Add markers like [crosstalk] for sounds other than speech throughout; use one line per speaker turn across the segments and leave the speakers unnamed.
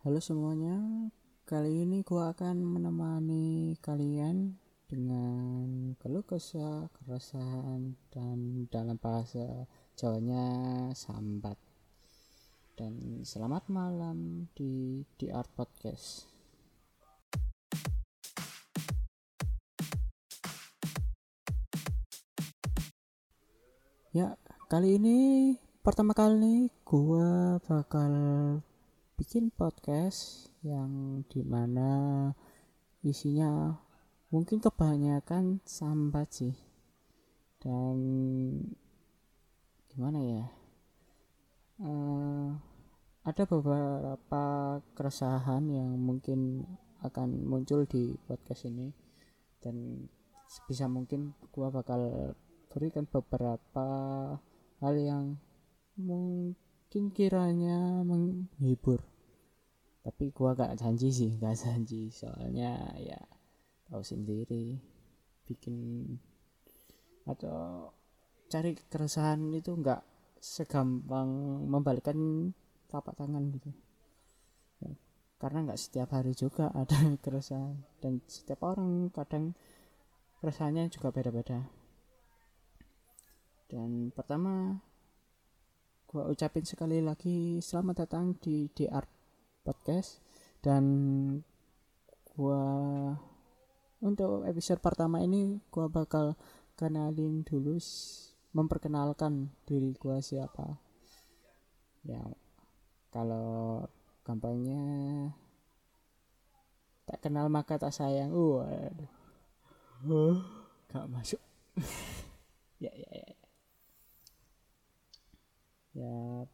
Halo semuanya, kali ini gua akan menemani kalian dengan keluh kesah, keresahan, dan dalam bahasa Jawanya sambat. Dan selamat malam di di Art Podcast. Ya, kali ini pertama kali gua bakal bikin podcast yang di mana isinya mungkin kebanyakan sambat sih. Dan gimana ya? Uh, ada beberapa keresahan yang mungkin akan muncul di podcast ini. Dan sebisa mungkin gua bakal berikan beberapa hal yang mungkin kiranya menghibur. Tapi gua gak janji sih gak janji. Soalnya ya tahu sendiri bikin atau cari keresahan itu nggak segampang membalikkan telapak tangan gitu. Ya, karena nggak setiap hari juga [laughs] ada keresahan. Dan setiap orang kadang keresahannya juga beda-beda. Dan pertama gua ucapin sekali lagi selamat datang di Art Podcast. Dan gua untuk episode pertama ini gua bakal kenalin dulu memperkenalkan diri gua siapa. Ya kalau gampangnya tak kenal maka tak sayang. Waduh. Uh, gak masuk. [laughs] Ya ya ya ya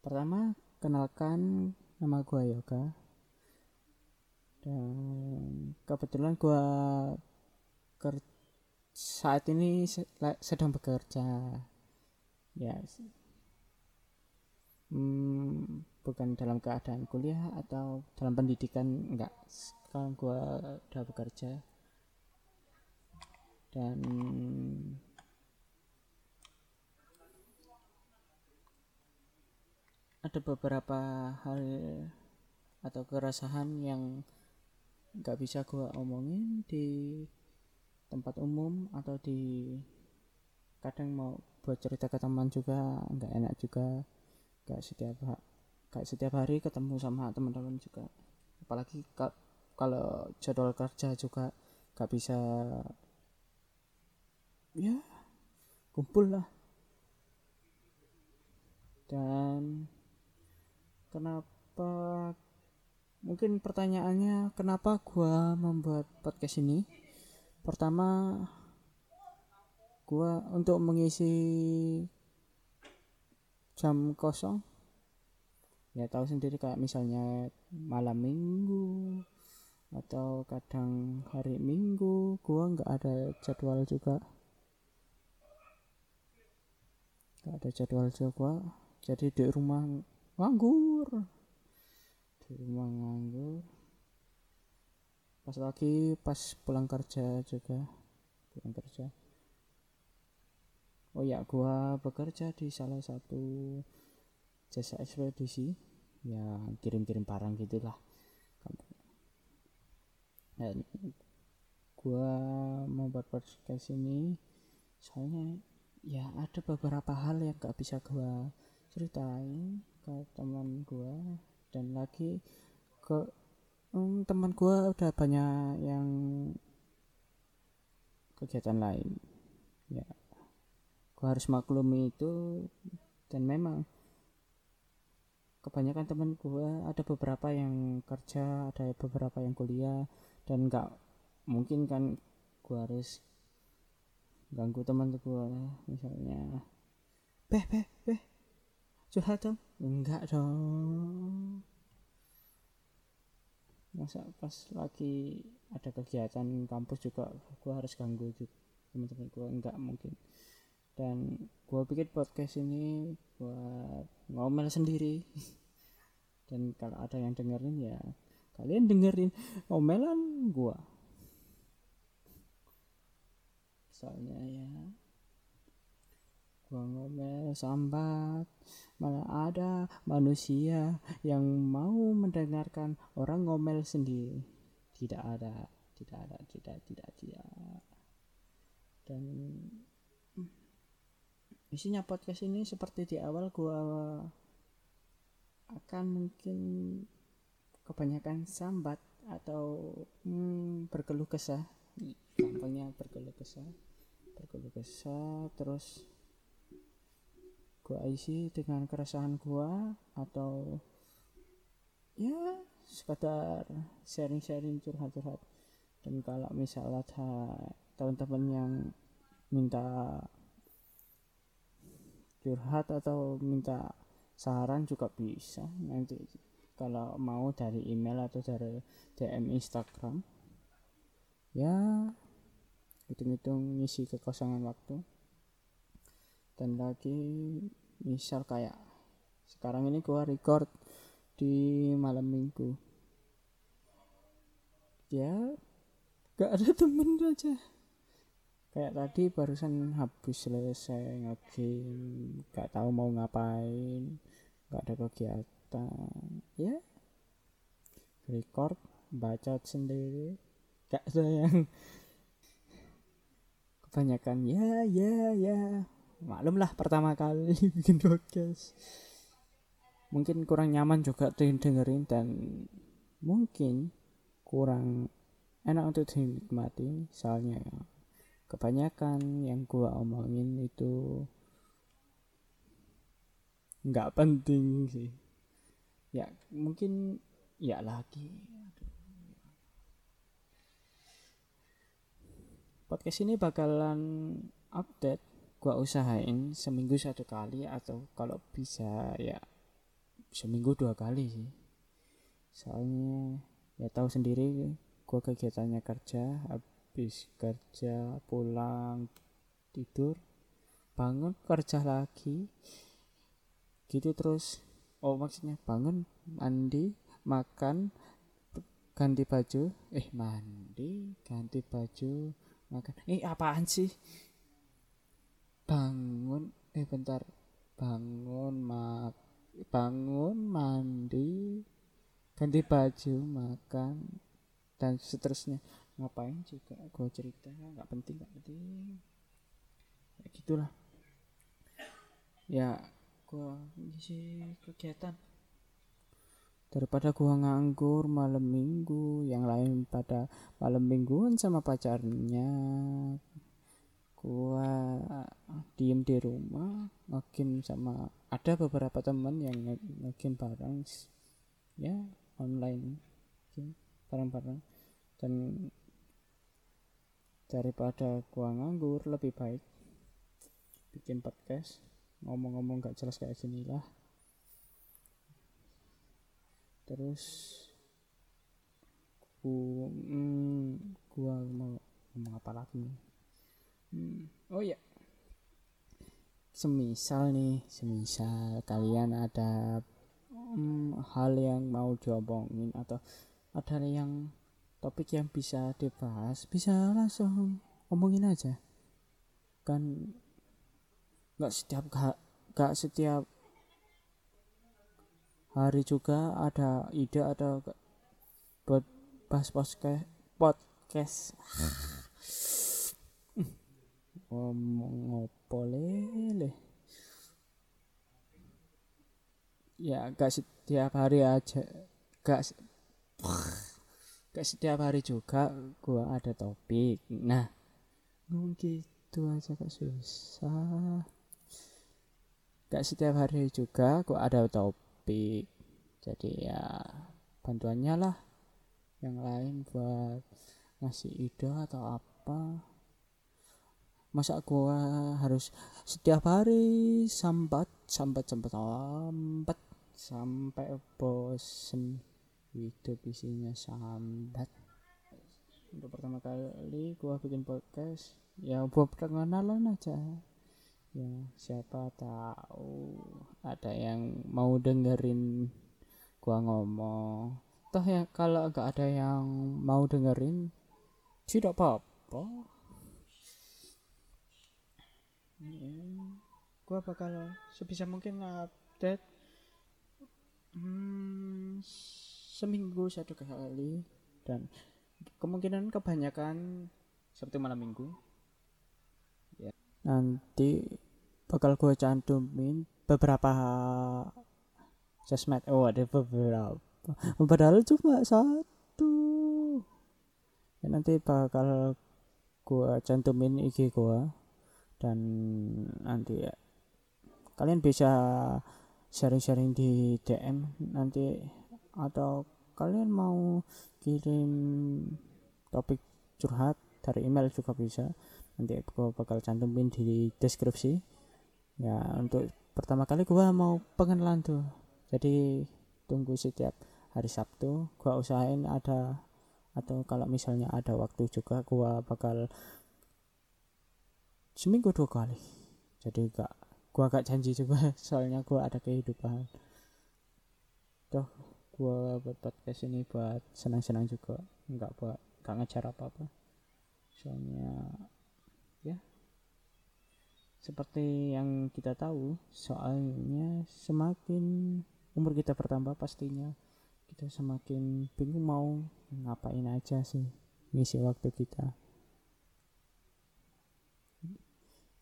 pertama kenalkan nama gua Yoga. Dan kebetulan gua ker saat ini sedang bekerja. Ya hmm, bukan dalam keadaan kuliah atau dalam pendidikan enggak. Sekarang gua udah bekerja. Dan ada beberapa hal atau keresahan yang nggak bisa gue omongin di tempat umum atau di kadang mau buat cerita ke teman juga nggak enak juga. Nggak setiap nggak setiap hari ketemu sama teman-teman juga. Apalagi kalau jadwal kerja juga nggak bisa ya kumpul lah. Dan kenapa? Mungkin pertanyaannya kenapa gua membuat podcast ini? Pertama gua untuk mengisi jam kosong. Ya tahu sendiri kayak misalnya malam minggu atau kadang hari minggu gua nggak ada jadwal juga. Nggak ada jadwal juga. Jadi di rumah nganggur. Di rumah nganggur. Pas lagi pas pulang kerja juga. Pulang kerja. Oh ya gua bekerja di salah satu jasa ekspedisi. Ya kirim-kirim barang gitulah. Dan gua mau buat podcast ini. Soalnya ya ada beberapa hal yang gak bisa gua ceritain ke teman gue dan lagi ke um, teman gue udah banyak yang kegiatan lain. Ya gue harus maklumi itu dan memang kebanyakan teman gue ada beberapa yang kerja ada beberapa yang kuliah dan nggak mungkin kan gue harus ganggu teman gue misalnya. Beh beh beh curhat dong. Enggak dong. Masa pas lagi ada kegiatan kampus juga gue harus ganggu juga teman-teman gue enggak mungkin. Dan gue bikin podcast ini buat ngomel sendiri. [laughs] Dan kalau ada yang dengerin ya kalian dengerin ngomelan gue soalnya ya gua ngomel sambat. Malah ada manusia yang mau mendengarkan orang ngomel sendiri? Tidak ada tidak ada tidak tidak tidak. Dan isinya podcast ini seperti di awal gua akan mungkin kebanyakan sambat atau hmm, berkeluh kesah. Gampangnya berkeluh kesah. Berkeluh kesah terus gua isi dengan keresahan gua atau ya sekedar sharing-sharing curhat-curhat. Dan kalau misalnya ada teman-teman yang minta curhat atau minta saran juga bisa nanti. Kalau mau dari email atau dari DM Instagram ya hitung-hitung ngisi kekosongan waktu. Dan lagi misal kayak sekarang ini gua record di malam minggu. Ya gak ada temen aja. Kayak tadi barusan habis selesai ngegame gak tahu mau ngapain gak ada kegiatan. Ya record baca sendiri. Gak ada yang [laughs] kebanyakan ya ya ya maklum lah pertama kali [laughs] bikin podcast. Mungkin kurang nyaman juga dengerin dan mungkin kurang enak untuk dinikmati. Soalnya kebanyakan yang gua omongin itu nggak penting sih. Ya mungkin ya lagi. Podcast ini bakalan update gua usahain seminggu satu kali atau kalau bisa ya seminggu dua kali sih. Soalnya ya tahu sendiri gua kegiatannya kerja habis kerja pulang tidur bangun kerja lagi. Gitu terus. Oh maksudnya bangun mandi makan ganti baju. Eh mandi ganti baju makan. Eh apaan sih bangun eh bentar. Bangun mak bangun mandi ganti baju makan dan seterusnya. Ngapain juga gue cerita? Nggak penting nggak penting. Ya gitulah. Ya gue isi kegiatan. Daripada gua nganggur malam minggu yang lain pada malam mingguan sama pacarnya. Gua diem di rumah ngegame sama ada beberapa teman yang ngegame bareng ya online bareng-bareng. Dan daripada gua nganggur lebih baik bikin podcast ngomong-ngomong gak jelas kayak gini lah terus ku hmm, gua mau ngomong apa lagi hmm, oh ya semisal nih semisal kalian ada hmm, hal yang mau diomongin atau ada yang topik yang bisa dibahas bisa langsung omongin aja. Kan nggak setiap gak, gak setiap hari juga ada ide ada buat bahas podcast. Podcast ngomong ngopo lele ya gak setiap hari aja gak [sniffs] gak setiap hari juga gua ada topik. Nah gitu aja gak susah. Gak setiap hari juga gua ada topik. Jadi ya bantuannya lah yang lain buat ngasih ide atau apa masa gua harus setiap hari sambat sambat sambat sambat sampai bosen hidup isinya sambat. Untuk pertama kali gua bikin podcast ya buat perkenalan aja. Ya siapa tahu ada yang mau dengerin gua ngomong. Toh ya kalau nggak ada yang mau dengerin tidak apa-apa gua bakal sebisa mungkin update hmm, seminggu satu kali. Dan kemungkinan kebanyakan Sabtu malam minggu. Ya. nanti bakal gue cantumin beberapa sosmed. Oh ada beberapa. Padahal cuma satu. Ya, nanti bakal gue cantumin IG gue dan nanti ya kalian bisa sharing-sharing di DM nanti atau kalian mau kirim topik curhat dari email juga bisa. Nanti gue bakal cantumin di deskripsi. Ya untuk pertama kali gue mau pengenalan tuh. Jadi tunggu setiap hari Sabtu gue usahain ada atau kalau misalnya ada waktu juga gue bakal seminggu dua kali. Jadi gak gua agak janji juga [laughs] soalnya gua ada kehidupan. Toh gua buat podcast ini buat senang-senang juga nggak buat nggak ngejar apa-apa. Soalnya ya. Seperti yang kita tahu soalnya semakin umur kita bertambah pastinya kita semakin bingung mau ngapain aja sih ngisi waktu kita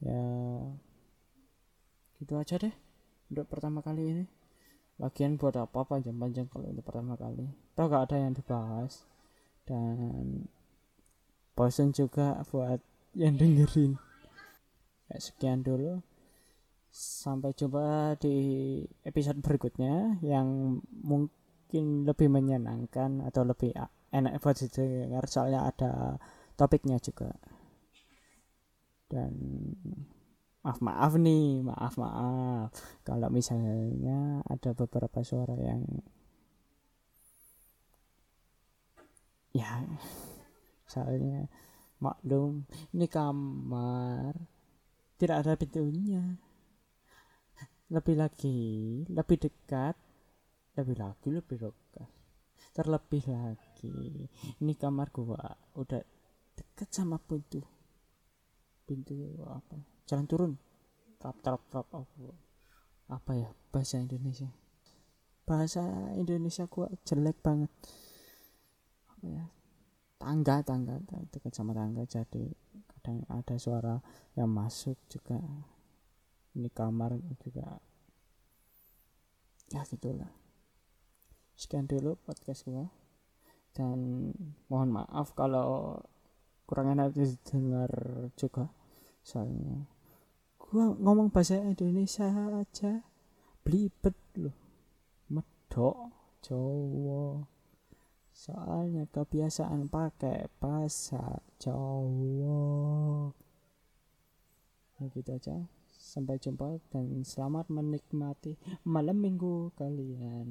ya gitu aja deh untuk pertama kali ini. Lagian buat apa panjang-panjang kalau untuk pertama kali? Toh gak ada yang dibahas. Dan bosen juga buat yang dengerin. Ya, sekian dulu. Sampai jumpa di episode berikutnya yang mungkin lebih menyenangkan atau lebih enak buat didengar. Soalnya ada topiknya juga dan maaf maaf nih maaf maaf kalau misalnya ada beberapa suara yang ya soalnya maklum ini kamar tidak ada pintunya. Lebih lagi lebih dekat lebih lagi lebih dekat. Terlebih lagi ini kamar gua udah dekat sama pintu pintu apa? Jalan turun. Trap trap trap. Apa? Apa ya? Bahasa Indonesia. Bahasa Indonesia gua jelek banget. Apa ya? Tangga tangga. Dekat sama tangga. Jadi kadang ada suara yang masuk juga. Ini kamar juga. Ya gitulah. Sekian dulu podcast gua. Dan mohon maaf kalau kurang enak didengar juga soalnya. Gua ngomong bahasa Indonesia aja belibet loh. Medok Jawa. Soalnya kebiasaan pakai bahasa Jawa. Nah gitu aja. Sampai jumpa dan selamat menikmati malam minggu kalian